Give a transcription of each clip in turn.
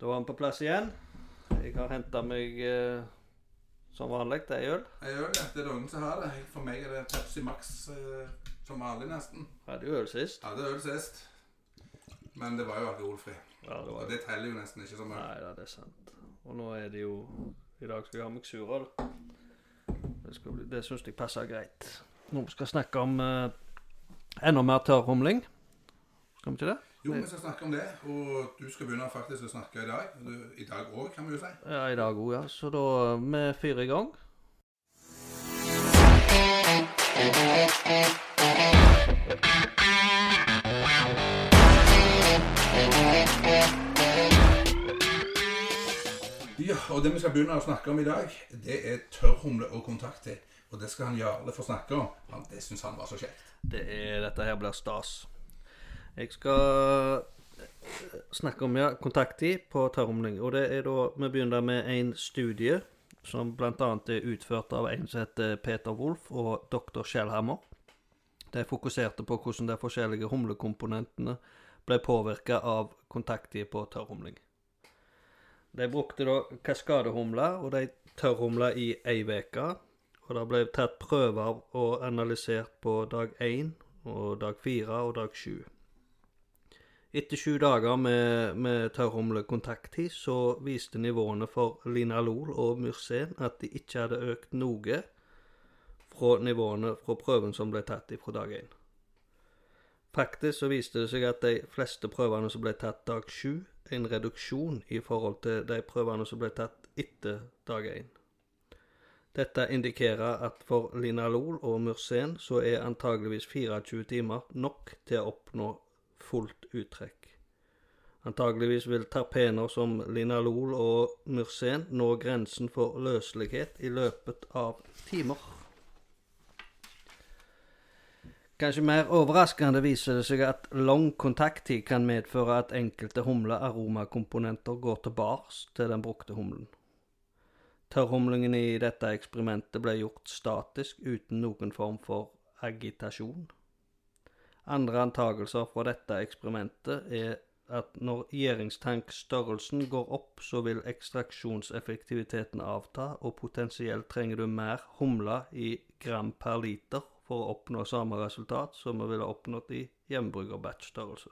Da var han på plass igjen. Jeg har henta meg eh, som vanlig ei øl. Ei øl, ja. Det er noen som har det. For meg er det Pepsi Max eh, som vanlig, nesten. Hadde jo øl sist. Hadde øl sist. Men det var jo alkoholfri. Ja, det Og var det teller jo nesten ikke som øl. Nei da, det er sant. Og nå er det jo I dag skal jeg ha meg surøl. Det, bli- det syns jeg passer greit. Nå skal vi snakke om eh, enda mer tørrhumling. Skal vi ikke det? Jo, vi skal snakke om det. Og du skal begynne faktisk å snakke i dag. I dag òg, kan vi jo si. Ja, i dag òg, ja. Så da vi fyrer i gang. Ja, og det vi skal begynne å snakke om i dag, det er tørrhumle og kontakter. Og det skal han Jarle få snakke om. Han, det syns han var så kjekt. Det er, dette her blir stas. Jeg skal eh, snakke om ja, kontakttid på tørrhumling. Og det er da Vi begynner med en studie som bl.a. er utført av en som heter Peter Wolff og dr. Skjellhammer. De fokuserte på hvordan de forskjellige humlekomponentene ble påvirka av kontakttid på tørrhumling. De brukte da kaskadehumler, og de tørrhumla i ei uke. Og det ble tatt prøver og analysert på dag 1 og dag 4 og dag 7. Etter sju dager med, med tørrhumlekontakttid så viste nivåene for linalol og myrsen at de ikke hadde økt noe fra nivåene fra prøven som ble tatt fra dag 1. Faktisk så viste det seg at de fleste prøvene som ble tatt dag 7, en reduksjon i forhold til de prøvene som ble tatt etter dag 1. Dette indikerer at for linalol og myrsen så er antageligvis 24 timer nok til å oppnå fullt uttrekk. Antageligvis vil terpener som linalol og myrsen nå grensen for løselighet i løpet av timer. Kanskje mer overraskende viser det seg at lang kontakttid kan medføre at enkelte humlearomakomponenter går tilbake til den brukte humlen. Tørrhumlingen i dette eksperimentet ble gjort statisk uten noen form for agitasjon. Andre antagelser fra dette eksperimentet er at når gjæringstankstørrelsen går opp, så vil ekstraksjonseffektiviteten avta, og potensielt trenger du mer humle i gram per liter for å oppnå samme resultat som vi ville oppnådd i hjemmebryggerbatchstørrelse.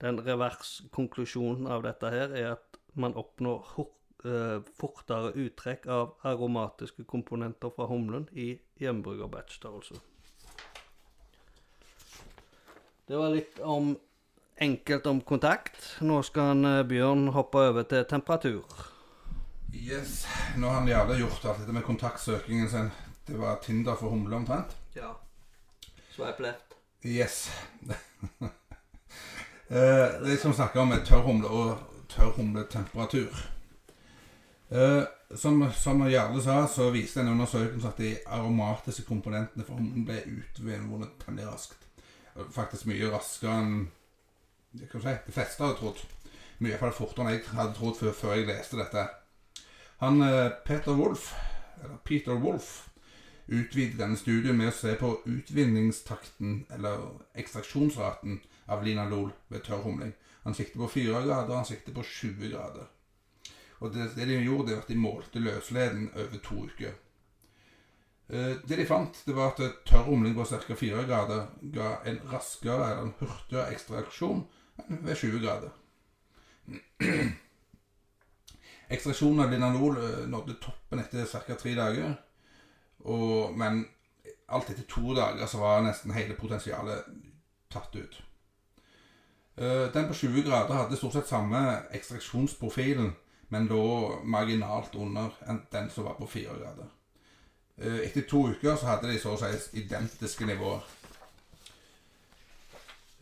Den reverskonklusjonen av dette her er at man oppnår eh, fortere uttrekk av aromatiske komponenter fra humlen i hjemmebryggerbatchstørrelse. Det var litt om enkelt om kontakt. Nå skal han, eh, Bjørn hoppe over til temperatur. Yes. Nå har han jævla gjort alt dette med kontaktsøkingen sin. Det var Tinder for humle omtrent. Ja. Sveip left. Yes. Eh, det som snakker om er tørrhumle og tørrhumletemperatur. Eh, som, som Jarle sa, så viste en undersøkelse at de aromatiske komponentene for humlen ble utvunnet temmelig raskt. Faktisk mye raskere enn det kan si, de fleste hadde trodd. Mye fall fortere enn jeg hadde trodd før, før jeg leste dette. Han eh, Peter Wolff, eller Peter Wolff, utvidet denne studien med å se på utvinningstakten, eller ekstraksjonsraten, av linalol ved tørrhumling. Han sikter på 4 grader, han sikter på 20 grader. Og det, det de gjorde, det var at de målte løsleden over to uker. Eh, Det de fant, det var at tørr rumling på ca. 4 grader ga en raskere eller en hurtigere ekstraksjon enn ved 20 grader. Ekstraksjonen av linalol eh, nådde toppen etter ca. tre dager. Og, men alt etter to dager så var nesten hele potensialet tatt ut. Eh, Den på 20 grader hadde stort sett samme ekstraksjonsprofilen, men da marginalt under enn den som var på 4 grader. Eh, Etter to uker så hadde de så å si identiske nivåer.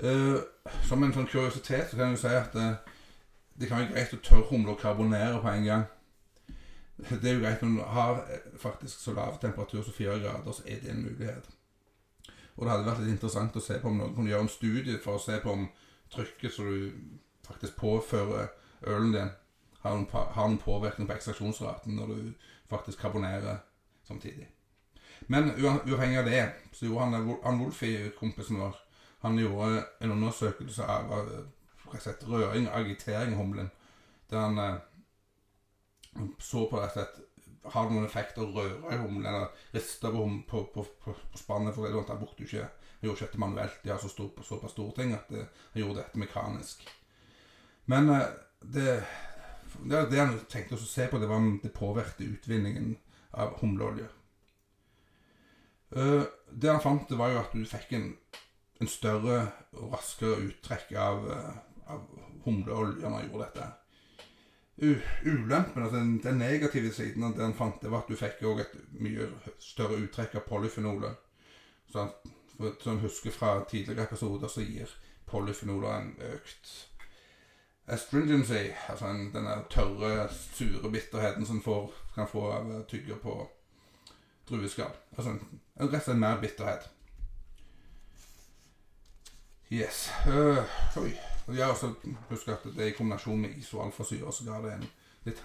Eh, Som en sånn kuriositet så kan jeg jo si at eh, det kan være greit å tørrhumle og karbonere på en gang. Det er jo greit når du har faktisk så lav temperatur som fire grader, så er det en mulighet. Og det hadde vært litt interessant å se på om noen kunne gjøre en studie for å se på om trykket som du faktisk påfører ølen din, har en, har noen påvirkning på ekstraksjonsraten når du faktisk karbonerer samtidig. Men uavhengig av det, så gjorde han, han Wolfie, kompisen vår, han gjorde en undersøkelse av eh, rett røring agitering i humlen. Der han, eh, så på rett og slett Har det noen effekt å røre i humlen eller riste på, på, på, på, spannet? For det, han brukte jo ikke han gjorde ikke dette manuelt. De har så stor, såpass store ting at han gjorde dette mekanisk. Men eh, det, det, det han tenkte å se på, det var om det påvirket utvinningen av humleolje. Eh, det han fant, det var jo at du fikk en, en større og raskere uttrekk av, eh, av humleolje når han gjorde dette. Ulempen, altså den, den, negative siden av det han fant, det var at du fikk også et mye større uttrekk av polyfenoler. Som jeg husker fra tidligere episoder, så gir polyfenoler en økt astringency, altså en, denne tørre, sure bitterheten som får, kan få av å tygge på drueskall. Altså en, rett og slett mer bitterhet. Yes. Uh, oi. har også husk at det er i kombinasjon med is og alfasyre så ga det en litt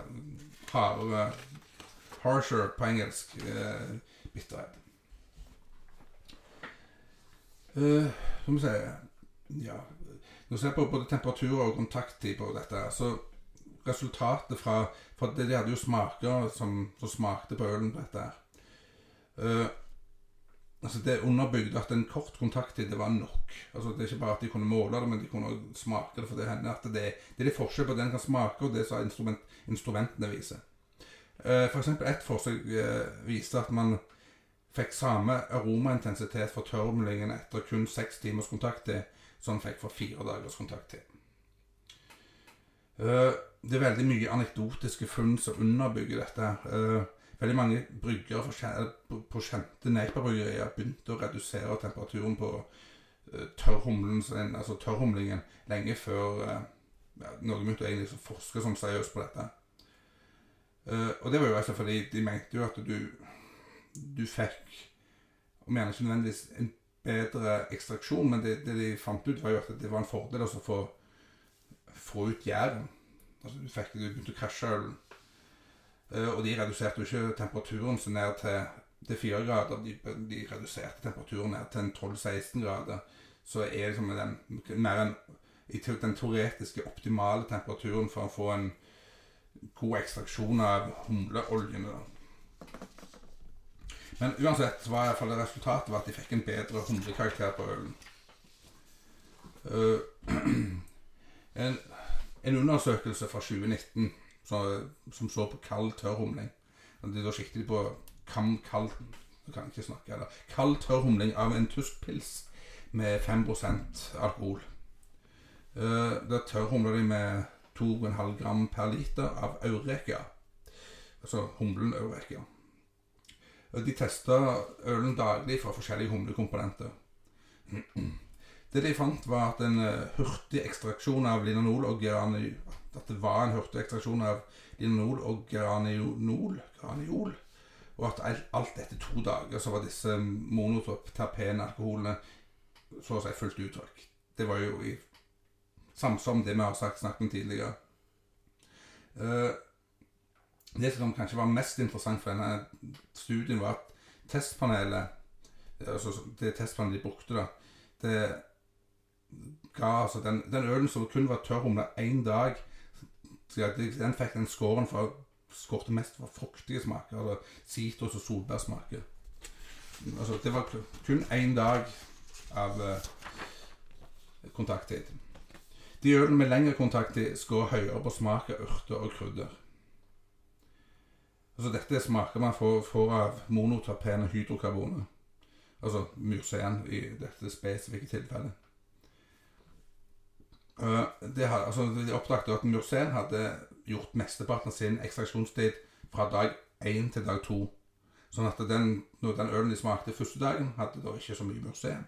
hardere Harsher på engelsk uh, bitterhet. Uh, som vi sier Ja. Når du ser på både temperatur og kontakttid på dette, så resultatet fra For de hadde jo smaker som, som smakte på ølen på dette. Uh, altså Det underbygde at en kort kontakttid det var nok. Altså Det er ikke bare at de kunne måle det, men de kunne smake det. For det hender at det, det er litt forskjell på det en kan smake, og det som instrument, instrumentene viser. Uh, for eksempel ett forsøk uh, viste at man fikk samme aromaintensitet for tørrumlingen etter kun seks timers kontakttid som han fikk for fire dagers kontakt til. Det er veldig mye anekdotiske funn som underbygger dette. Veldig mange bryggere på kjente Neipa-bryggerier begynte å redusere temperaturen på tørrhumlingen, altså tørrhumlingen lenge før ja, noen begynte egentlig å forske sånn seriøst på dette. Og det var jo altså fordi de mente jo at du du fikk Om gjerne ikke nødvendigvis en bedre ekstraksjon, men det, det, de fant ut, var jo at det var en fordel å få, ut gjæren. Altså du fikk, du begynte å krasje ølen. Uh, og de reduserte jo ikke temperaturen så ned til, til 4 grader. De, de, reduserte temperaturen ned til 12-16 grader. Så er liksom den mer enn den teoretiske optimale temperaturen for å få en god ekstraksjon av humleoljene. Men uansett var iallfall resultatet var at de fikk en bedre humlekarakter på ølen. Uh, en, en, undersøkelse fra 2019 så, som så på kald tørrhumling De da siktet de på kam kald Jeg kan ikke snakke, eller kald tørrhumling av en tysk pils med 5% alkohol. Uh, der tørrhumla de med 2,5 gram per liter av eureka. Altså humlen De testa ølen daglig fra forskjellige humlekomponenter. Det de fant, var at en eh, hurtig ekstraksjon av linanol og geraniol At det var en hurtig ekstraksjon av linanol og geraniol, geraniol og at alt etter to dager så var disse monoterpene alkoholene så å si fullt uttrykk. Det var jo i samsvar med det vi har sagt, snakket om tidligere. Uh, det som kanskje var mest interessant for denne studien, var at testpanelet altså Det testpanelet de brukte, da, det ga altså den, den ølen som kun var tørrhumla én dag Den fikk den scoren for skårte mest for fruktige smaker. Altså sitrus- og solbærsmaker. Altså, det var kun én dag av eh, kontakttid. De ølene med lengre kontakttid skårer høyere på smak av urter og krydder. Altså Dette smaker man får, får av monoterpene hydrokarboner. Altså mursen i dette spesifikke tilfellet. Uh, det har, altså, de oppdaget at mursen hadde gjort mesteparten av sin ekstraksjonstid fra dag én til dag to. Sånn at den, når den ølen de smakte første dagen, hadde da ikke så mye mursen.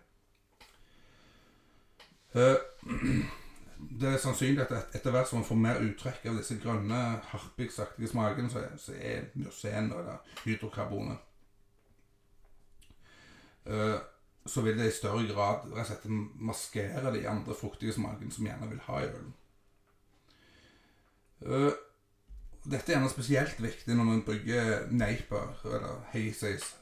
Det er sannsynlig at etter hvert som man får mer uttrekk av disse grønne, harpiksaktige smakene, så, så er myrsen eller hydrokarboner uh, Så vil det i større grad rett maskere de andre fruktige smakene som gjerne vil ha i ølen. Uh, dette er gjerne spesielt viktig når man brygger neiper eller hazies,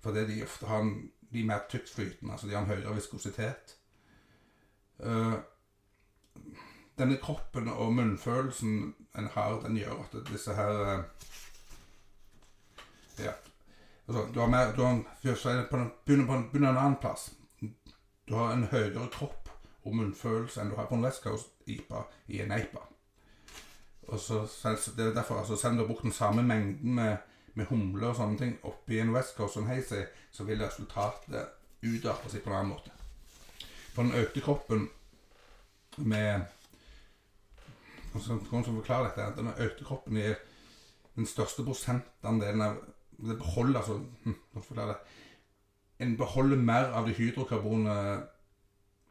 fordi de ofte har en, de er mer tyktflytende, altså de har en høyere viskositet. Uh, denne kroppen og munnfølelsen en har, den gjør at disse her eh, Ja. Altså, du har mer du har på Begynner på en, begynner en annen plass. Du har en høyere kropp og munnfølelse enn du har på en West Coast-IPA i en EIPA. Og så, det er derfor, altså, Selv om du har brukt den samme mengden med, med humle og sånne ting oppi en West Coast og en Hazy, så vil resultatet utarte seg på en annen måte. For den økte kroppen med Hvordan skal forklare dette? At økte kroppen gir den største prosentandelen av Det beholder altså hm, Hvordan forklare det? En beholder mer av de hydrokarbone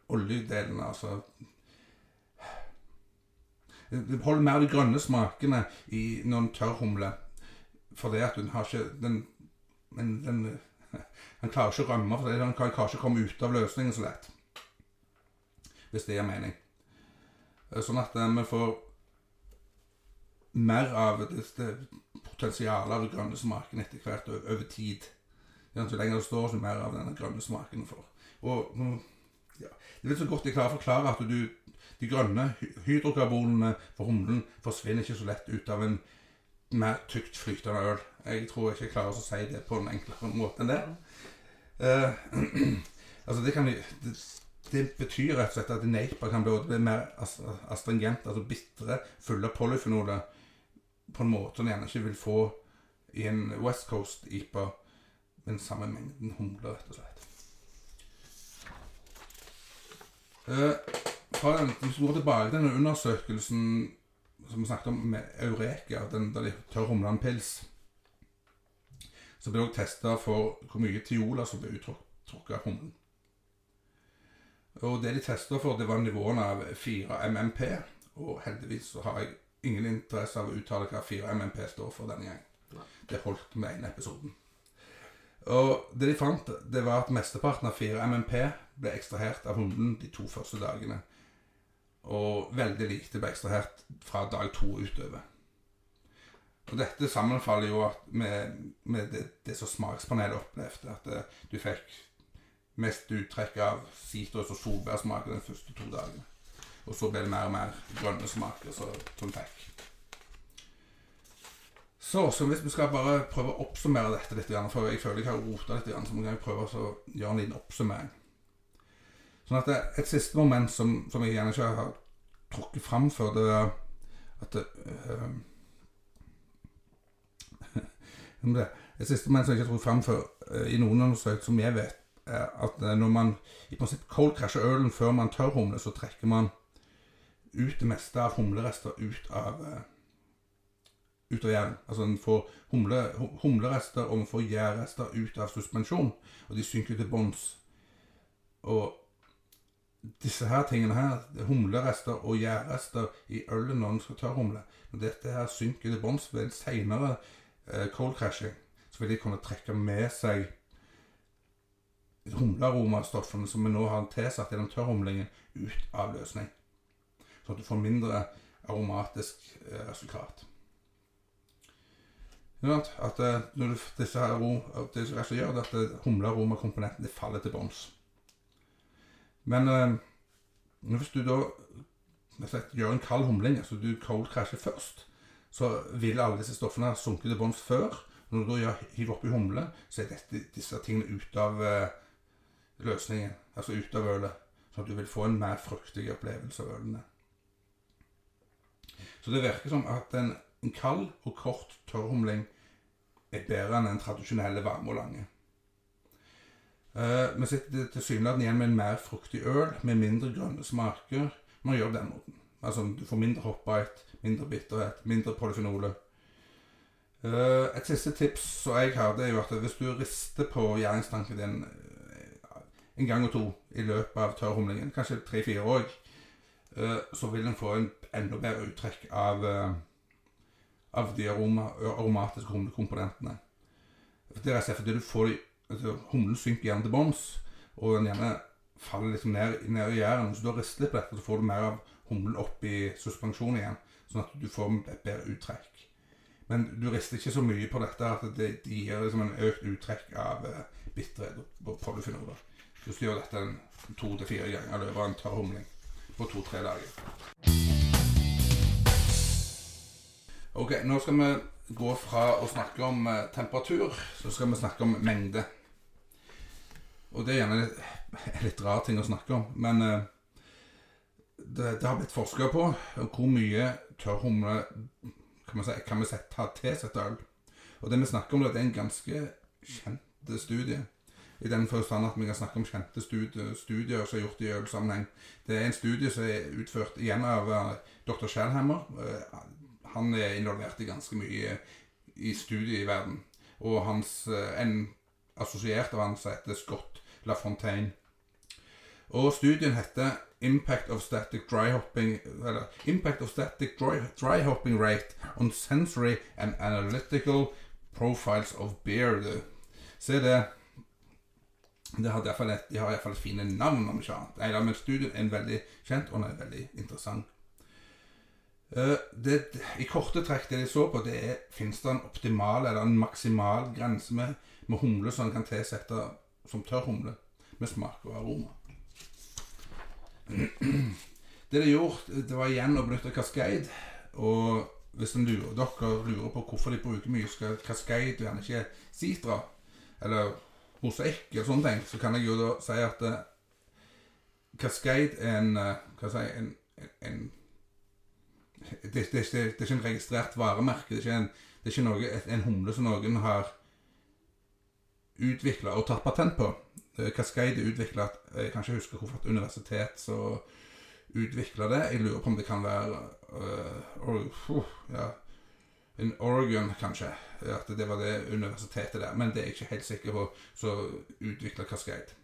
oljedelene, altså Det beholder mer av de grønne smakene i noen en tørrhumle. Fordi at hun har ikke den, den, den Han klarer ikke å rømme, for han kan å komme ut av løsningen så lett. Hvis det gir mening. Sånn at eh, vi får mer av det, potensialet av den grønne smaken etter hvert over tid. Så lenger det står, så mer av denne grønne smaken får. Og mm, ja, Det er så godt jeg klarer å forklare at du, de grønne hy- hydrokarbonene for humlen forsvinner ikke så lett ut av en mer tykt flytende øl. Jeg tror ikke jeg klarer å si det på en enklere måte enn det. Uh, altså det kan vi det betyr rett og slett at Naper kan bli mer astringent, altså bitre, fulle av polyfenoler, på en måte en gjerne ikke vil få i en West Coast-IPA med den samme mengden humler, rett og slett. Eh, hvis vi går tilbake til den undersøkelsen som vi snakket om med Eureka, den, der de tør en pils, så ble det også testa for hvor mye tiola som ble uttrukket av humlen. Og det de testa for, det var nivåene av 4 MMP. Og heldigvis så har jeg ingen interesse av å uttale hva 4 MMP står for denne gjengen. Det holdt med ene episoden. Og det de fant, det var at mesteparten av 4 MMP ble ekstrahert av hunden de to første dagene. Og veldig lite ble ekstrahert fra dag to utover. Og dette sammenfaller jo med, med det, det som smakspanelet opplevde. At eh, du fikk mest uttrekk av sitrus- og solbærsmaker de første to dagene. Og så ble det mer og mer grønne smaker så- som fikk. Så, så hvis vi skal bare prøve å oppsummere dette litt, for jeg føler jeg har rota litt, så må jeg prøve å gjøre en liten oppsummering. Sånn at det, Et siste moment som, som jeg gjerne ikke har trukket fram før, det er at det, øh, Et siste moment som jeg ikke har trukket fram før, øh, i noen undersøkelser som jeg vet, at øh, når man i prinsipp cold-crasher ølen før man tørrhumler, så trekker man ut det meste av humlerester ut av øh, ut av gjæren. Altså en får humle, humlerester og man får gjærrester ut av suspensjon, og de synker til bunns. Og disse her tingene her, humlerester og gjærrester i ølen når den skal tørrhumle, når dette her synker til bunns ved en senere eh, cold crashing, så vil de kunne trekke med seg humlearomastoffene som vi nå har tilsatt gjennom tørrhumlingen, ut av løsning. Sånn at du får mindre aromatisk eh, resultat. At eh, når du, disse her det som gjør, det at eh, humlearomakomponenten faller til bunns. Men eh, hvis du da slett gjør en kald humling, altså du cold crasher først, så vil alle disse stoffene ha sunket til bunns før. Når du da hiver oppi humle, så er dette, disse tingene ute av eh, løsningen, altså ut av ølet. Sånn at du vil få en mer fruktig opplevelse av ølene. Så det virker som at en, en kald og kort tørrhumling er bedre enn den tradisjonelle varme og lange. Uh, vi sitter tilsynelatende igjen med en mer fruktig øl med mindre grønne smaker man gjør den måten. Altså Du får mindre hoppbite, mindre bitterhet, mindre polyfenoler. Eh, et siste tips som jeg har, det er jo at hvis du rister på gjæringstanken din eh, en gang og to i løpet av tørrhumlingen, kanskje tre-fire òg, så vil en få en enda bedre uttrekk av, eh, av de aroma, aromatiske humlekomponentene. Det er fordi du får altså, Humlen synker gjerne til bunns, og den gjerne faller liksom ned, ned i gjæren. Hvis du har ristet litt på dette, så får du mer av humlen opp i suspensjon igjen, sånn at du får et bedre uttrekk. Men du rister ikke så mye på dette at det, gir liksom en økt uttrekk av uh, bitterhet og polyfenoler. Hvis du gjør dette en to til fire ganger i løpet av en tørr humling på to-tre dager. Ok, nå skal vi gå fra å snakke om eh, temperatur, så skal vi snakke om mengde. Og det er gjerne litt, litt rar ting å snakke om, men eh, det, det har blitt forska på hvor mye tørr humle kan si, kan vi sette, ha tilsatt øl. Og det vi snakker om, det er en ganske kjent studie. I den forstand at vi kan snakke om kjente studier, studier som er gjort i ølsammenheng. Det er en studie som er utført igjen av uh, dr. Shellhammer. Uh, han er involvert i ganske mye i studiet i verden. Og hans, uh, en assosiert av han heter Scott LaFontaine. Og studien heter Impact of Static Dry Hopping eller, Impact of Static dry, dry Hopping Rate on Sensory and Analytical Profiles of Beer. Se det. Det har derfor et, de har fine navn, om ikke annet. Nei, men studien er veldig kjent, og den er veldig interessant. Uh, det, I korte trekk det de så på, det er fins det en optimal eller en maksimal grense med, med humle som en kan tilsette som tørr humle, med smak og aroma. Det de gjorde, det var igjen å benytte Cascade. Og hvis lurer, dere lurer på hvorfor de bruker mye Cascade og gjerne ikke Citra, eller mosaikk eller sånne ting, så kan jeg jo da si at uh, Cascade er en uh, Hva skal jeg si det, er ikke en registrert varemerke. Det er ikke en, det er ikke noe, en humle som noen har utvikla og tatt patent på. Cascade er utvikla Jeg kan ikke huske hvorfor et universitet så utvikla det. Jeg lurer på om det kan være uh, uh, ja, in Oregon, kanskje. At det var det universitetet der. Men det er jeg ikke helt sikker på som utvikla Cascade.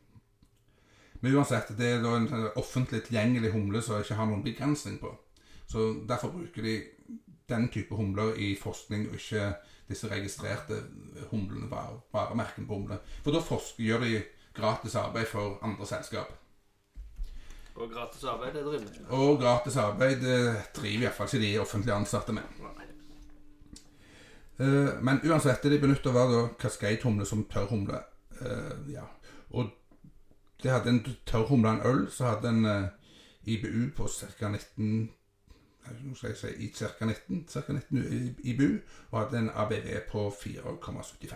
Men uansett, det er da en sånn offentlig tilgjengelig humle som ikke har noen begrensning på. Så Derfor bruker de den type humler i forskning, og ikke disse registrerte humlene, varemerkene på humler. For da forsker, gjør de gratis arbeid for andre selskap. Og gratis arbeid, det driver vi med. Og gratis arbeid det driver iallfall ikke de offentlig ansatte med. Uh, men uansett, de benytta hver da Cascade-humle som tørrhumle. Uh, ja. Og de hadde en tørrhumle en øl, så hadde en uh, IBU på ca. 19 nå skal jeg si i ca. 19, cirka 19 IBU, og hadde en ABV på 4,75.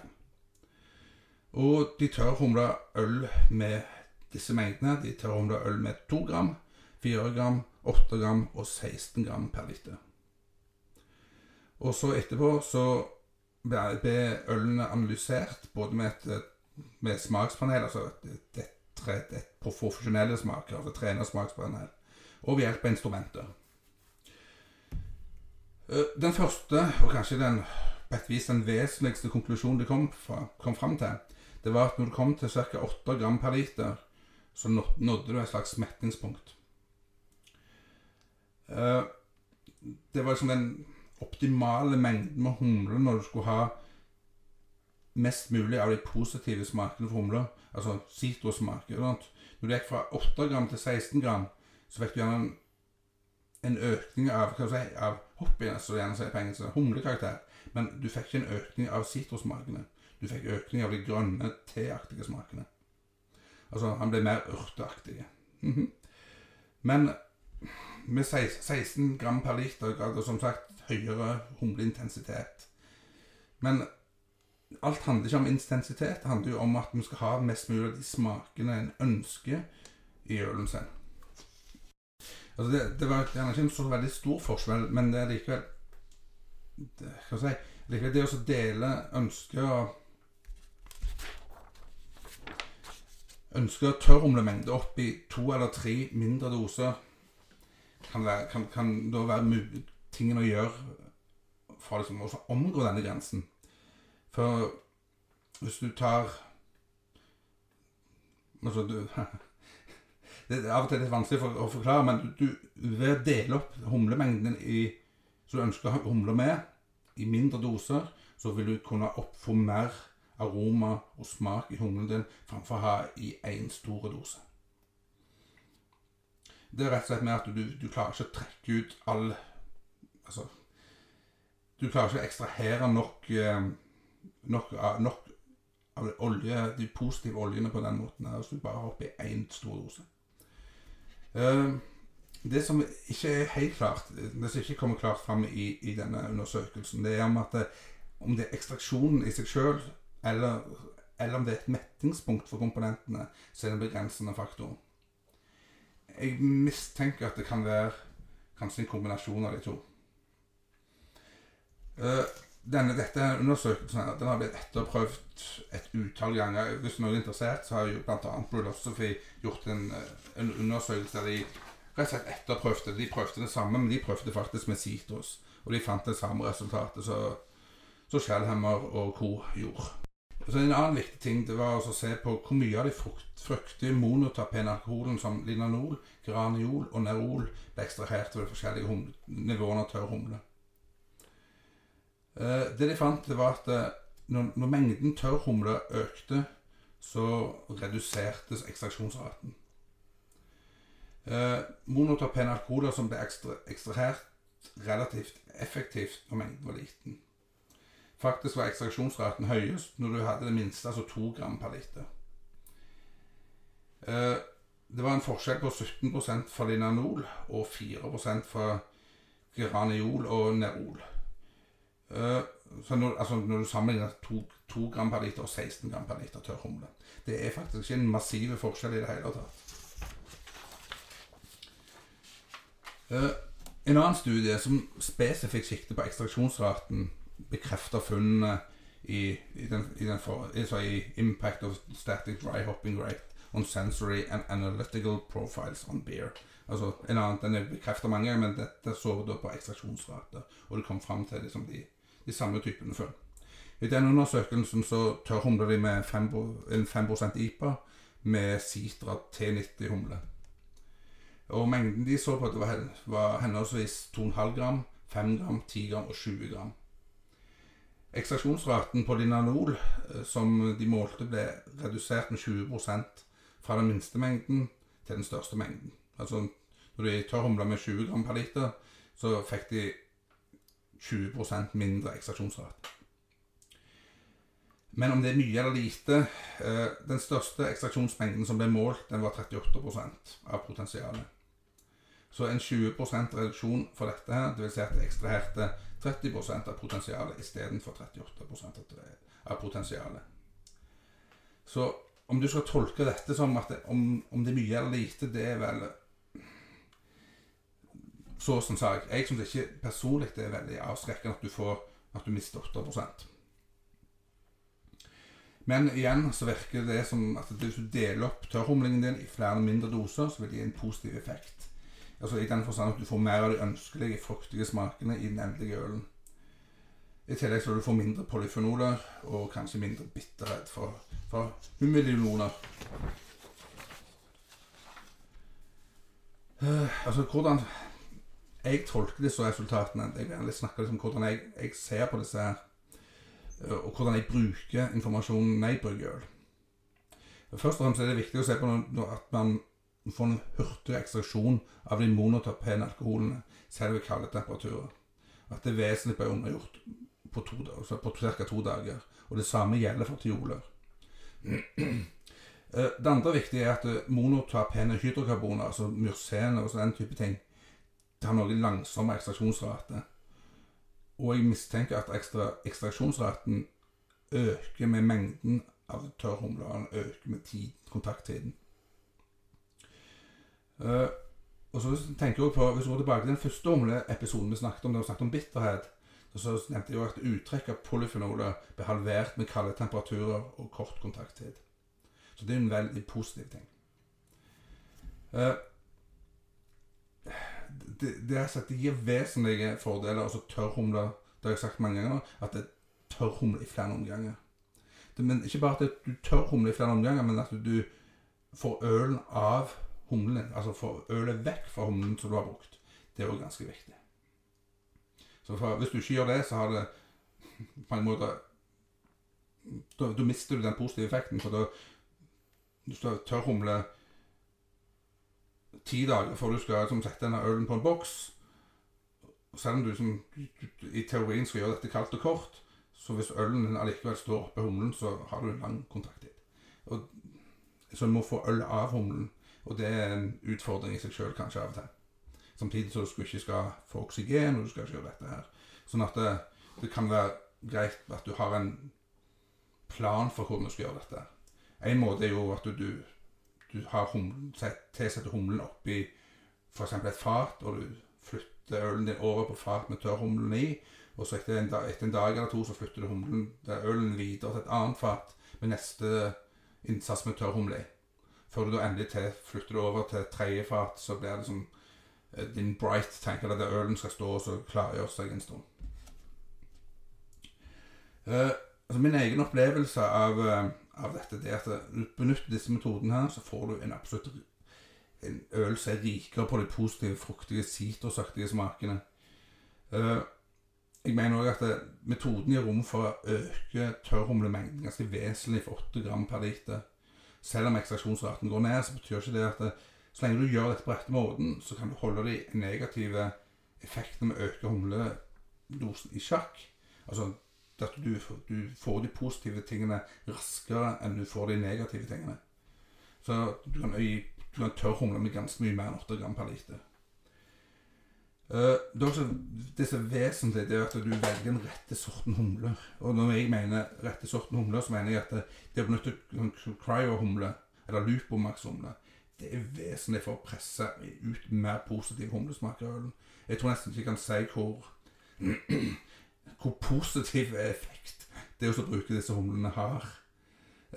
Og de tørrhumla øl med disse mengdene. De tørrhumla øl med 2 gram, 4 gram, 8 gram og 16 gram per liter. Og så etterpå så ble ølene analysert både med et med smakspanel, altså et, et, et, profesjonelle smaker, altså trenersmakspanel, og ved hjelp av instrumenter. Eh, den første, og kanskje den på et vis den vesentligste konklusjonen det kom, fra, kom fram til, det var at når du kom til ca. 8 gram per liter, så nådde du et slags metningspunkt. Eh, det var liksom den optimale mengden med humle når du skulle ha mest mulig av de positive smakene for humler, altså sitrusmaker. Når du gikk fra 8 gram til 16 gram, så fikk du gjerne en, en økning av hva si, av hoppiness, som på engelsk, humlekarakter. Men du fikk ikke en økning av sitrusmakene. Du fikk økning av de grønne, teaktige smakene. Altså, han ble mer urteaktig. -hmm. Men med 16 gram per liter ga som sagt høyere humleintensitet. Men alt handler ikke om intensitet. Det handler jo om at vi skal ha mest mulig av de smakene en ønsker i ølen sin. Altså det, det var gjerne ikke en så veldig stor forskjell, men det er likevel det, Hva skal jeg si Likevel det å dele ønsker ønsker tørrhumlemengde opp i to eller tre mindre doser, kan, kan, kan da være tingen å gjøre for liksom å omgå denne grensen. For hvis du tar Altså, du Det er av og til litt vanskelig for, å forklare, men du, ved å dele opp humlemengden i, som du ønsker å humle med, i mindre doser, så vil du kunne oppfå mer aroma og smak i humlen din framfor å ha i én stor dose. Det er rett og slett med at du, du klarer ikke å trekke ut all Altså Du klarer ikke å ekstrahere nok eh, nok, nok av olje, de positive oljene på den måten her, hvis du bare har oppi én stor dose. Uh, det som ikke er helt klart, det som ikke kommer klart fram i, i denne undersøkelsen, det er om det, om det er ekstraksjonen i seg sjøl, eller, eller om det er et mettingspunkt for komponentene, så er det en begrensende faktor. Jeg mistenker at det kan være kanskje en kombinasjon av de to. Uh, denne, dette undersøkelsen den har blitt etterprøvd et utall ganger. Hvis noen er interessert, så har jo bl.a. Philosophy gjort en, en, undersøkelse der de rett og slett etterprøvde. De prøvde det samme, men de prøvde faktisk med sitrus. Og de fant det samme resultatet som Shellhammer og co. gjorde. Så En annen viktig ting det var å se på hvor mye av de fruktige monotapene alkoholen som linanol, graniol og nerol ble ekstrahert ved de forskjellige nivåene av tørr humle. Eh, det de fant, det var at eh, når, når mengden tørr humle økte, så redusertes ekstraksjonsraten. Eh, Monotopene alkoholer som ble ekstra, ekstrahert relativt effektivt når mengden var liten. Faktisk var ekstraksjonsraten høyest når du hadde det minste, altså 2 gram per liter. Eh, det var en forskjell på 17% for linanol og 4% for graniol og nerol. Uh, så når, altså når, du sammenligner 2, gram per liter og 16 gram per liter tørr humle Det er faktisk ikke en massiv forskjell i det hele tatt. Uh, en annen studie som spesifikt sikter på ekstraksjonsraten, bekrefter funnene i, i, den, i, den for, i, Impact of Static Dry Hopping Rate on Sensory and Analytical Profiles on Beer. Altså en annen, Den er bekreftet mange ganger, men dette så da på ekstraksjonsrate. Og det kom fram til liksom de de samme typen funn. I den undersøkelsen så tørrhumler de med 5, en 5% IPA med Citra T90-humle. Og mengden de så på, det var, var henholdsvis 2,5 gram, 5 gram, 10 gram og 20 gram. Ekstraksjonsraten på linanol eh, som de målte, ble redusert med 20% fra den minste mengden til den største mengden. Altså når de tørrhumla med 20 gram per liter, så fikk de 20% mindre ekstraksjonsrate. Men om det er mye eller lite eh, Den største ekstraksjonsmengden som ble målt, den var 38% av potensialet. Så en 20 reduksjon for dette her, dvs. Si at det ekstraherte 30% av potensialet istedenfor 38% av potensialet. Så om du skal tolke dette som at det, om, om, det er mye eller lite, det er vel så som sagt, jeg, syns ikke personlig det er veldig avskrekkende at du får at du mister 8% Men igjen så virker det som at hvis du deler opp tørrhumlingen din i flere mindre doser, så vil det gi en positiv effekt. Altså I den forstand at du får mer av de ønskelige fruktige smakene i den endelige ølen. I tillegg så vil du få mindre polyfenoler og kanskje mindre bitterhet for, for humidioner. Uh, altså hvordan jeg tolker disse resultatene Jeg vil snakke litt om hvordan jeg, jeg, ser på disse her, eh, og hvordan jeg bruker informasjonen jeg bruker øl. Først og fremst er det viktig å se på at man får en hurtig ekstraksjon av de monotopene alkoholene, selv ved kalde temperaturer. At det vesentlig ble undergjort på, to, altså på ca. to dager. Og det samme gjelder for tioler. Eh, det andre viktige er at monoterpene hydrokarboner, altså myrsener og den type ting, det har noe langsommere ekstraksjonsrate. Og jeg mistenker at ekstra, ekstraksjonsraten øker med mengden av tørrhumle, og den øker med tid, kontakttiden. Uh, og så tenker jeg på, Hvis vi går tilbake til den første humleepisoden vi snakket om, da vi snakket om bitterhet, så nevnte jeg jo at uttrekk av polyfenoler ble halvert med kalde temperaturer og kort kontakttid. Så det er en veldig positiv ting. Uh, det, er sagt, det gir vesentlige fordeler. Altså tørrhumle Det har jeg sagt mange ganger. At det tørrhumle i flere omganger. Det, men ikke bare at du tørrhumler i flere omganger, men at du får ølen av humlen. Altså får ølet vekk fra humlen som du har brukt. Det er òg ganske viktig. Så for, Hvis du ikke gjør det, så har det på en måte Da, mister du den positive effekten. For da tørrhumler ti dager før du skal liksom, sette denne ølen på en boks Selv om du som, i teorien skal gjøre dette kaldt og kort, så hvis ølen din allikevel står oppe humlen, så har du en lang kontakttid. Og, så du må få øl av humlen, og det er en utfordring i seg sjøl kanskje av og til. Samtidig så du ikke skal få oksygen, og du skal ikke gjøre dette her. Sånn at det, det kan være greit at du har en plan for hvordan du skal gjøre dette. En måte er jo at du, du, du har tilsetter humlen oppi f.eks. et fat, og du flytter ølen din over på fat med tørrhumlen i. Og så etter en, dag, etter en dag eller to så flytter du humlen, ølen videre til et annet fat med neste innsats med tørrhumle i. Før du da endelig til flytter du over til tredje fat, så blir det som eh, din bright tenker at der ølen skal stå og klargjøre seg en stund. Uh, altså Min egen opplevelse av, uh, av dette det er at du benytter disse metodene her, så får du en absolutt en øl som er rikere på de positive, fruktige, sitrusaktige smakene. Uh, jeg mener òg at metoden gir rom for å øke tørrhumlemengden ganske vesentlig for 8 gram per liter. Selv om ekstraksjonsraten går ned, så betyr ikke det at det, så lenge du gjør dette på rette måten, så kan du holde de negative effektene med å øke humledosen i sjakk. Altså at du, du, får de positive tingene raskere enn du får de negative tingene. Så du kan, du kan tørrhumle med ganske mye mer enn 8 gram per liter. Uh, det er også det som er vesentlig, det er at du velger den rette sorten humle. Og når jeg mener rette sorten humle, så mener jeg at det, å benytte cryo-humle, eller lupomax-humle, det er vesentlig for å presse ut mer positiv humlesmak av ølen. Jeg tror nesten ikke jeg kan si hvor, hvor positiv effekt det å bruke disse humlene har.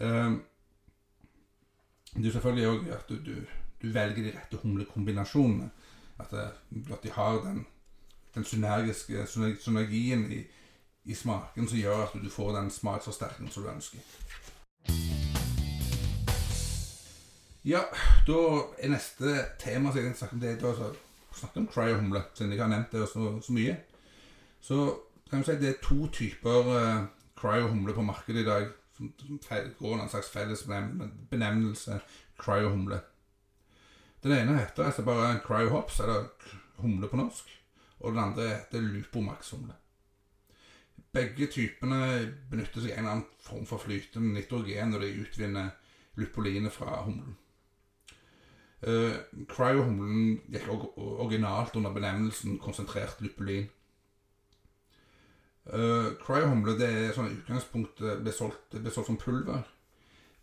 Um, det er selvfølgelig òg at du, du, du velger de rette humlekombinasjonene. At, at de har den, den synergiske synergien i, i, smaken som gjør at du får den smaksforsterkningen som du ønsker. Ja, da er neste tema som jeg snakker om, det er å snakke om cryo-humle, siden jeg har nevnt det så, så, mye. Så kan si det er to typer uh, cryo-humle på markedet i dag. Som, som går en slags felles benevnelse cryo-humle. Den ene heter altså bare cryohops, eller humle på norsk. Og den andre heter lupomax-humle. Begge typene benytter seg av en eller annen form for flytende nitrogen når de utvinner lupolinet fra humlen. Uh, Cryo-humlen gikk originalt under benevnelsen konsentrert lupulin. Uh, Cryo-humle det er sånn i utgangspunktet ble solgt, ble solgt som pulver.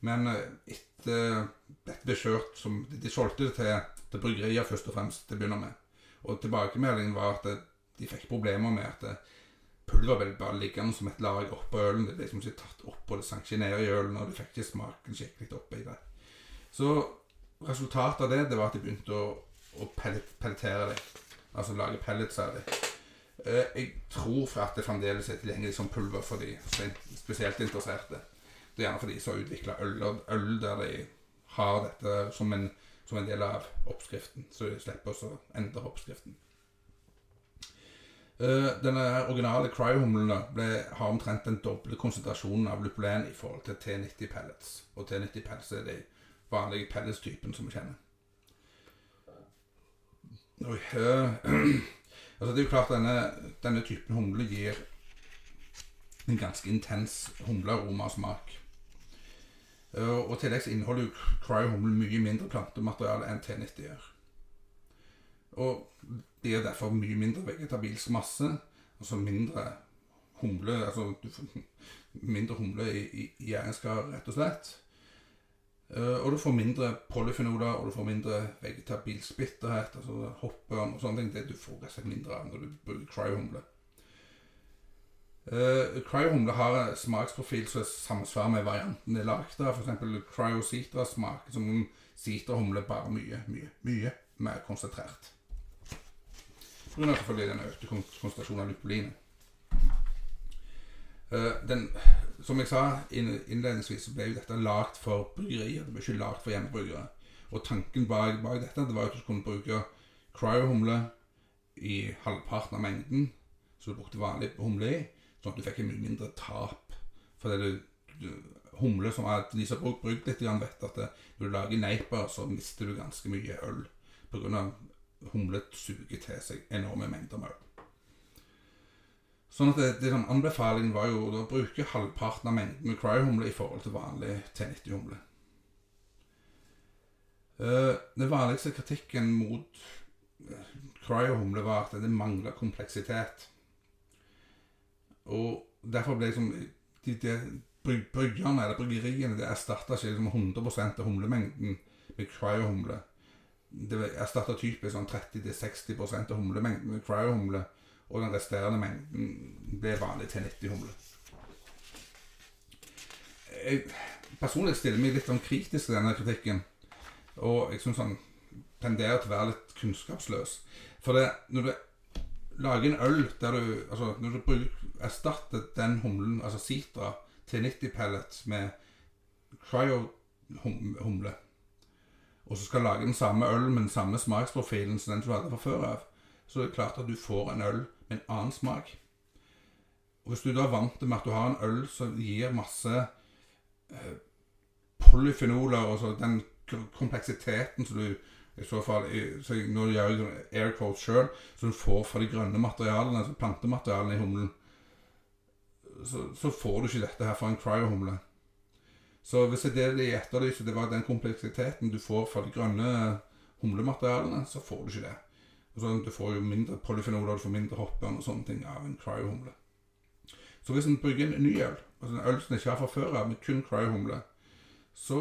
Men uh, etter dette ble kjørt som De solgte det til, til bryggerier først og fremst til å begynne med. Og tilbakemeldingen var at de fikk problemer med at pulver ble bare liggende som et lag oppå ølen. Det ble liksom ikke tatt opp, og det sank ikke ned i ølen, og du fikk ikke smaken skikkelig oppi det. Så resultatet av det, det var at de begynte å, å pellet, pelletere det. Altså lage pellets av det. Eh, jeg tror for at det fremdeles er tilgjengelig som pulver for de spesielt interesserte. Det er gjerne for de som har utvikla øl, øl der de har dette som en, som en del av oppskriften, så de slipper å endre oppskriften. Uh, denne originale cryo-humlen har omtrent den doble konsentrasjonen av lupulen i forhold til T90 pellets. Og T90 pellets er de vanlige pellets-typen som vi kjenner. Oi, uh, altså det er jo klart denne, denne typen humle gir en ganske intens humlearomasmak. Eh, og i tillegg inneholder jo cryo-humle mye mindre plantemateriale enn T90 gjør. Og det er derfor mye mindre vegetabilsk masse, altså mindre humle altså mindre humle i, i, i gjæringskar, rett og slett. Uh, og du får mindre polyfenoler, og du får mindre vegetabilsk bitterhet, altså hoppørn og sånne ting. Det du får rett og slett mindre av når du bruker cryohumle. Uh, cryohumle har en smaksprofil som er samsvarer med varianten det er lagd av. F.eks. cryocitra smaker som om Citra-humle bare mye, mye, mye mer konsentrert. Pga. selvfølgelig den økte konsentrasjonen av lupulin. Uh, den, som jeg sa innledningsvis, så ble jo dette lagd for bryggerier. Det ble ikke lagd for hjemmebryggere. Og tanken bak, bak dette det var at du kunne bruke cryo-humle i halvparten av mengden som du brukte vanlig humle i. Sånn at du fikk mye mindre tap. For det du, humle som er, De som har brukt litt, vet at det, når du lager neiper, så mister du ganske mye øl. Pga. humle suger til seg enorme mengder med øl. Sånn at det, det som Anbefalingen var jo å bruke halvparten av mengden med cryo-humle i forhold til vanlig T90-humle. Uh, den vanligste kritikken mot cryo-humle, var at det mangla kompleksitet. Og derfor ble liksom de, de bryggerne, eller bryggeriene, det erstatta ikke liksom 100% av humlemengden med cryo-humle. Det erstatta typisk sånn 30-60% av humlemengden med cryo-humle, og den resterende mengden ble vanlig til 90-humle. Jeg personlig stiller meg litt sånn kritisk til denne kritikken, og jeg syns han tenderer til å være litt kunnskapsløs. For det, når du lager en øl der du Altså, når du bruker, erstatter den humlen, altså Sitra, til 90 pellets med cryo-humle, og så skal lage den samme øl med den samme smaksprofilen som den du hadde fra før av, så det klart at du får en øl med en annen smak. Og hvis du da er vant med at du har en øl som gir masse eh, polyfenoler og så den kompleksiteten som du i så fall så Nå gjør jeg sånn air quotes sjøl, som du får fra de grønne materialene, altså plantematerialene i humlen, så, så får du ikke dette her fra en cryo-humle. Så hvis det er det de etterlyser, det var den kompleksiteten du får fra de grønne humlematerialene, så får du ikke det. Og så Du får jo mindre polyfenoler, du får mindre hoppørn og sånne ting av en cryo-humle. Så hvis en brygger en ny øl, altså en øl som ikke har fra før av, med kun cryo-humle, så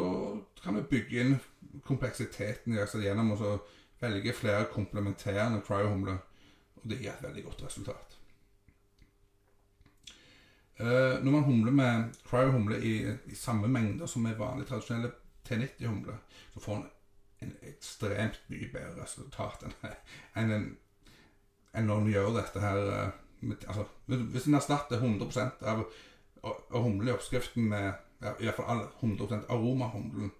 kan vi bygge inn kompleksiteten i altså gjennom å velge flere komplementerende cryo-humler, og det gir et veldig godt resultat. Uh, når man humler med cryo-humle i, i samme mengder som med vanlig tradisjonelle T90-humle, så får man en ekstremt mye bedre resultat enn enn en, enn når en gjør dette her eh, med, altså, Hvis en erstatter 100 av, av humle oppskriften med ja, i hvert fall all 100 aromahumlen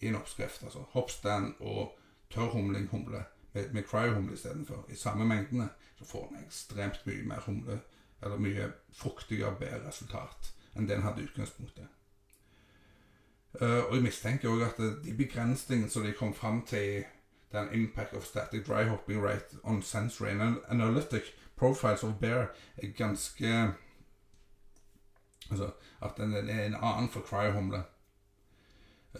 i en oppskrift, altså hoppstand og tørrhumling humle med, med cryo-humle istedenfor, i samme mengdene, så får en ekstremt mye mer humle, eller mye fruktigere bedre resultat enn det en hadde i utgangspunktet. Eh, og jeg mistenker òg at de begrensningene som de kom fram til den impact of static dry hopping rate on sensory and analytic profiles of bear er ganske Altså at den er en annen for cryo-humle.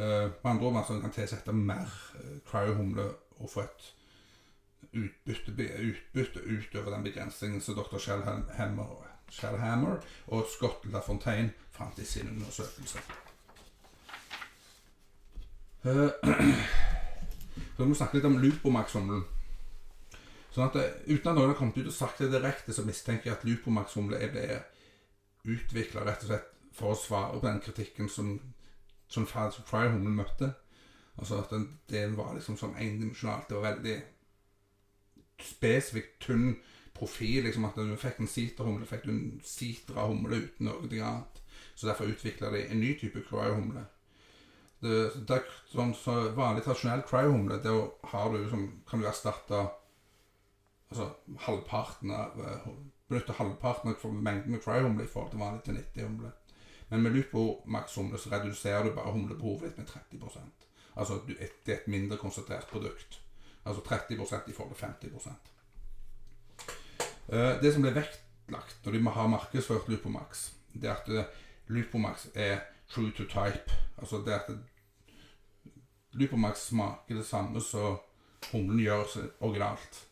Eh, med andre ord man kan tilsette mer uh, cryo-humle og få et utbytte, utbytte utover den begrensningen som dr. Shellhammer, Shellhammer og Scott LaFontaine fant i sin undersøkelse. Eh, så vi må snakke litt om Lupomax-humlen. Sånn at det, Uten at noen har kommet ut og sagt det direkte, så mistenker jeg at Lupomax-humle ble utvikla rett og slett for å svare på den kritikken som, som Fry-humlen møtte. Altså at den, det var liksom sånn endimensjonalt. Det var veldig spesifikt tynn profil. liksom At du fikk en siterhumle, fikk du en sitra-humle uten noe annet. Så derfor utvikla de en ny type cryo-humle. Det, det, er sånn så vanlig tradisjonell cryo-humle, da har du liksom, kan du erstatte altså, halvparten av eh, Benytte halvparten av mengden med cryo-humle i forhold til vanlig til 90-humle. Men med Lupomax-humle så reduserer du bare humlebehovet ditt med 30 Altså det er et mindre konsentrert produkt. Altså 30% i forhold til 50 Eh, Det som ble vektlagt når de må ha markedsført Lupomax, det er at eh, Lupomax er true to type. Altså det at Lupomax smaker det samme som humlen gjør originalt.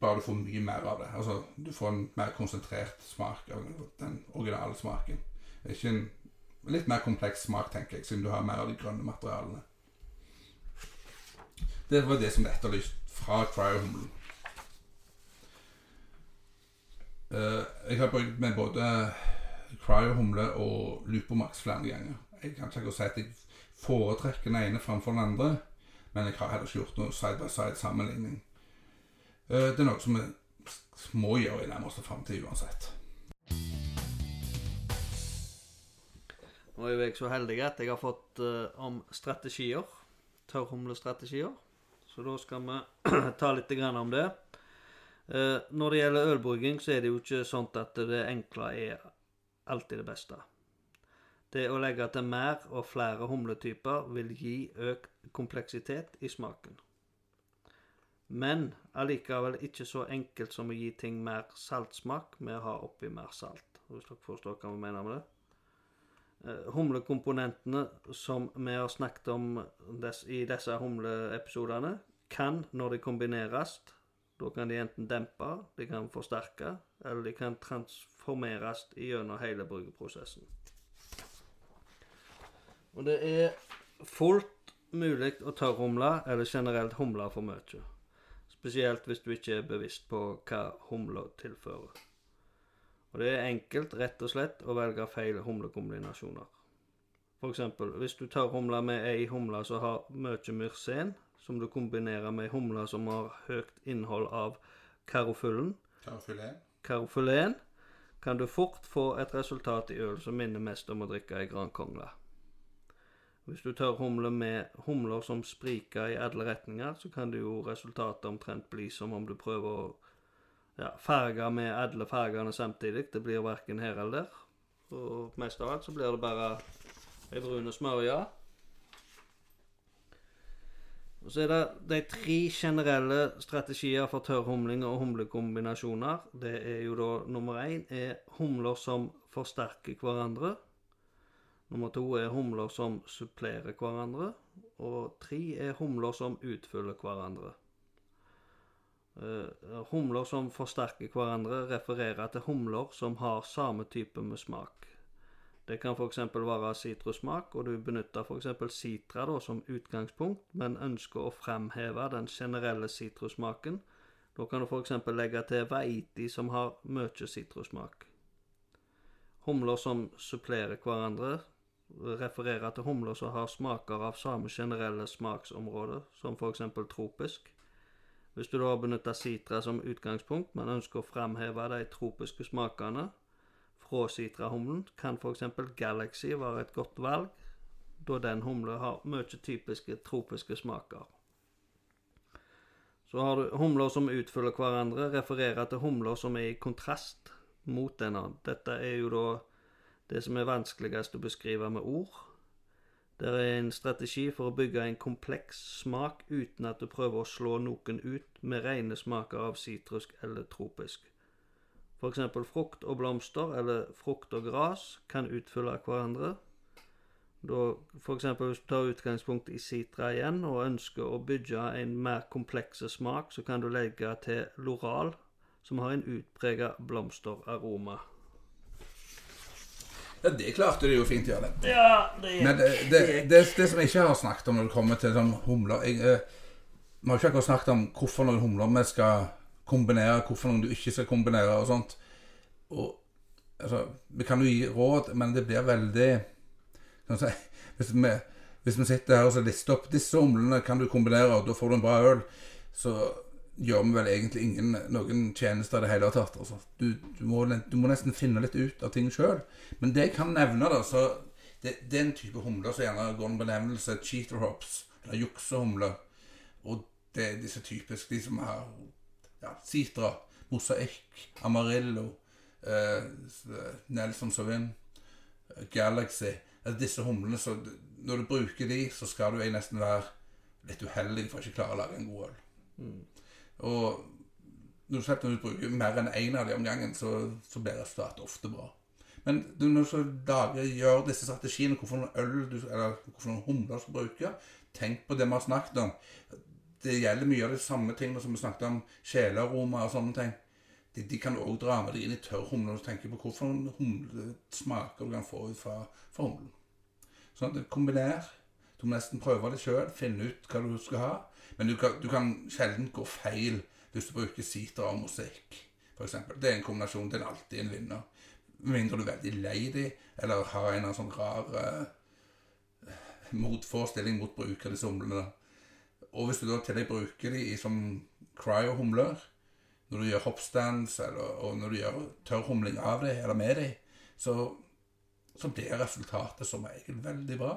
Bare du får mye mer av det. Altså Du får en mer konsentrert smak av den originale smaken. Ikke en litt mer kompleks smak, tenker jeg, siden du har mer av de grønne materialene. Det var det som ble etterlyst fra cryo-humlen. Uh, jeg har brukt med både cryo-humle og Lupomax flere ganger. Jeg kan ikke si at jeg foretrekker den ene framfor den andre, men jeg har heller ikke gjort noe side by side sammenligning. Eh, det er noe som vi må gjøre i nærmeste framtid uansett. Nå er jo jeg så heldig at jeg har fått eh, om strategier. Tørrhumlestrategier. Så da skal vi ta litt om det. Eh, når det gjelder ølbrygging, så er det jo ikke sånn at det enkle er alltid det beste. Det å legge til mer og flere humletyper vil gi økt kompleksitet i smaken. Men allikevel ikke så enkelt som å gi ting mer saltsmak med å ha oppi mer salt. Hvis dere forstår hva vi mener med det. Eh, Humlekomponentene som vi har snakket om i disse humleepisodene, kan, når de kombineres, Da kan de enten dempe, de kan forsterke, eller de kan transformeres gjennom hele bryggeprosessen. Og det er fullt mulig å tørrhumle eller generelt humle for mye. Spesielt hvis du ikke er bevisst på hva humla tilfører. Og det er enkelt, rett og slett, å velge feil humlekombinasjoner. For eksempel, hvis du tørrhumler med ei humle som har mye myrsen, som du kombinerer med ei humle som har høyt innhold av karofyllen, karofylen, kan du fort få et resultat i øl som minner mest om å drikke ei Gran Congle. Hvis du tør humle med humler som spriker i alle retninger, så kan det jo resultatet omtrent bli som om du prøver å ja, farge med alle fargene samtidig. Det blir verken her eller der. Og mest av alt så blir det bare ei brun smørje. Og så er det de tre generelle strategier for tørrhumling og humlekombinasjoner. Det er jo da nummer én er humler som forsterker hverandre. Nummer to er humler som supplerer hverandre. Og tre er humler som utfyller hverandre. Eh, humler som forsterker hverandre, refererer til humler som har samme type med smak. Det kan f.eks. være sitrussmak, og du benytter f.eks. sitra da, som utgangspunkt, men ønsker å fremheve den generelle sitrussmaken. Da kan du f.eks. legge til vaiti, som har mye sitrussmak. Humler som supplerer hverandre, refererer til humler som har smaker av samme generelle smaksområde, som f.eks. tropisk. Hvis du da benytter sitra som utgangspunkt, men ønsker å fremheve de tropiske smakene fra sitrahumlen, kan f.eks. Galaxy være et godt valg, da den humlen har mye typiske tropiske smaker. Så har du humler som utfyller hverandre, refererer til humler som er i kontrast mot denne. Dette er jo da det som er vanskeligst å beskrive med ord. Det er en strategi for å bygge en kompleks smak uten at du prøver å slå noen ut med rene smaker av sitrusk eller tropisk. F.eks. frukt og blomster eller frukt og gras kan utfylle hverandre. Da F.eks. hvis du tar utgangspunkt i sitra igjen og ønsker å bygge en mer kompleks smak, så kan du legge til loral, som har en utpreget blomsteraroma. Ja, det klarte de jo fint å gjøre. det. Ja, det Men det, det, det, det som jeg ikke har snakket om når det kommer til sånn humler jeg, eh, Vi har ikke akkurat snakket om hvorfor noen humler vi skal kombinere, hvorfor noen du ikke skal kombinere og sånt. Og altså, Vi kan jo gi råd, men det blir veldig kan si, hvis, vi, hvis vi sitter her og så lister opp disse humlene kan du kombinere, og da får du en bra øl, så gjør vi vel egentlig ingen noen tjenester i det hele tatt. Altså. Du, du, må, du må nesten finne litt ut av ting sjøl. Men det jeg kan nevne, da så det, det er en type humler som gjerne går under benevnelse cheater hops, eller juksehumler. Og det er disse typiske, de som har ja, Citra, Mosaikk, Amarillo, eh, Nelson Sauvin, Galaxy altså Disse humlene så Når du bruker de, så skal du nesten være litt uheldig for ikke klare å lage en god øl. Mm. Og når du, slipper å bruke mer enn én av de om gangen, så, så blir resultatet ofte bra. Men når du lager, gjør disse strategiene, hvorfor noen øl du, eller hvorfor noen humler du skal bruke, tenk på det vi har snakket om. Det gjelder mye av de samme tingene som vi snakket om, sjelaroma og sånne ting. De, de kan òg dra med deg inn i tørr humle og tenke på hvorfor noen humlesmaker du kan få ut fra, fra humlen. Sånn at Kombiner. Du må nesten prøve det sjøl, finne ut hva du skal ha. Men du kan, du kan sjelden gå feil hvis du bruker siter og mosaikk, f.eks. Det er en kombinasjon. Det er alltid en vinner. Med mindre du er veldig lei dem, eller har en sånn rar uh, motforestilling mot bruk av disse humlene. Og hvis du da til deg bruker de i som cryo-humler, når du gjør hoppstands, eller, og når du gjør tørrhumling av dem, eller med dem, så, så blir resultatet som regel veldig bra.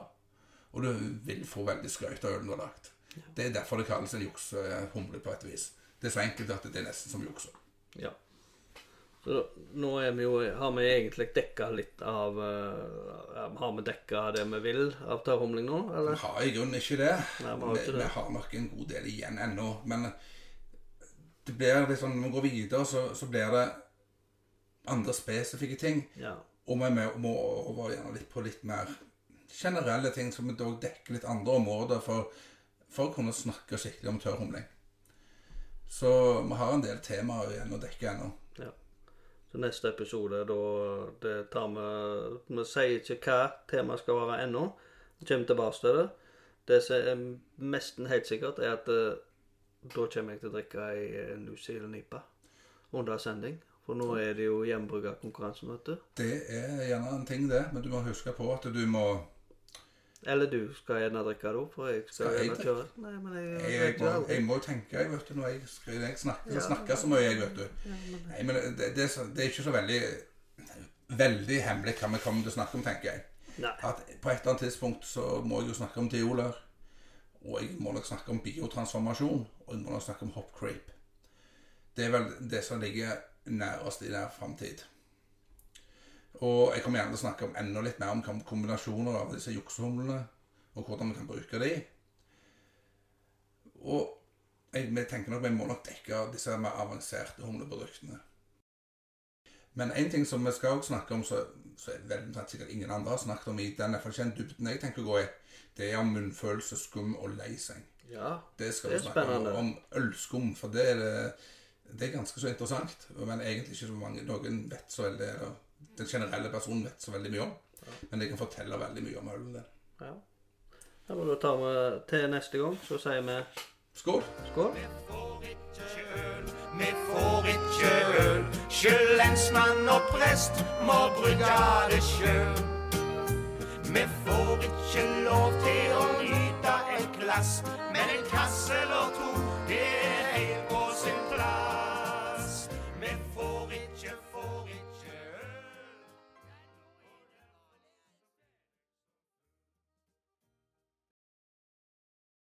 Og du vil få veldig skrøyt av ølen du har lagt. Det er derfor det kalles en juksehumle på et vis. Det er så enkelt at det er nesten som jukse. Ja. Så nå er vi jo, har vi egentlig dekka litt av uh, Har vi dekka det vi vil av tørrhumling nå, Vi har i grunnen ikke det. Nei, vi har ikke vi, det. vi har nok en god del igjen ennå. Men det blir litt sånn, når vi går videre, så, så blir det andre spesifikke ting. Ja. Og vi må, må over gjerne litt på litt mer generelle ting, som dog dekker litt andre områder for, for å kunne snakke skikkelig om tørrhumling. Så vi har en del temaer igjen å dekke ennå. Så neste episode, da det tar vi Vi sier ikke hva temaet skal være ennå. Vi kommer tilbake til det. Det som er nesten helt sikkert, er at eh, da kommer jeg til å drikke ei New Zealand IPA under sending. For nå er det jo hjemmebryggerkonkurransen, vet du. Det er gjerne en ting, det, men du må huske på at du må Eller du skal gjerne drikke òg, for jeg skal, Skal gjerne kjøre. Nei, men jeg, Jeg, jeg, må, jeg må tenke, jeg, vet du, når jeg, skriver, jeg snakker, Ja. snakker så mye, jeg, vet du. Ja, men- Nei, men det, det, det er ikke så veldig veldig hemmelig hva vi kommer til å snakke om, tenker jeg. Nei. At på et eller annet tidspunkt så må jeg jo snakke om dioler. Og jeg må nok snakke om biotransformasjon. Og jeg må nok snakke om hopcreep. Det er vel det som ligger nærest i nær framtid. Og jeg kommer gjerne til å snakke om enda litt mer om kombinasjoner av disse juksehumlene, og hvordan vi kan bruke de. Og jeg, vi tenker nok vi må nok dekke disse mer avanserte humleproduktene. Men en ting som vi skal også snakke om, så, så er det sikkert ingen andre har snakket om i den er ikke den dybden jeg tenker å gå i, det er om munnfølelse, skum og lei seg. Ja. Det skal Det vi er snakke om. Om ølskum, for det er, det, det er ganske så interessant. Men egentlig ikke så mange noen vet så veldig eller Den generelle personen vet så veldig mye om. Men jeg kan fortelle veldig mye om ølen. din. ja. Da må du ta med til neste gang, så sier vi Skål! skål. Vi får ikke øl. Sjøl lensmann og prest må brygge det sjøl. Vi får ikke lov til å nyte et glass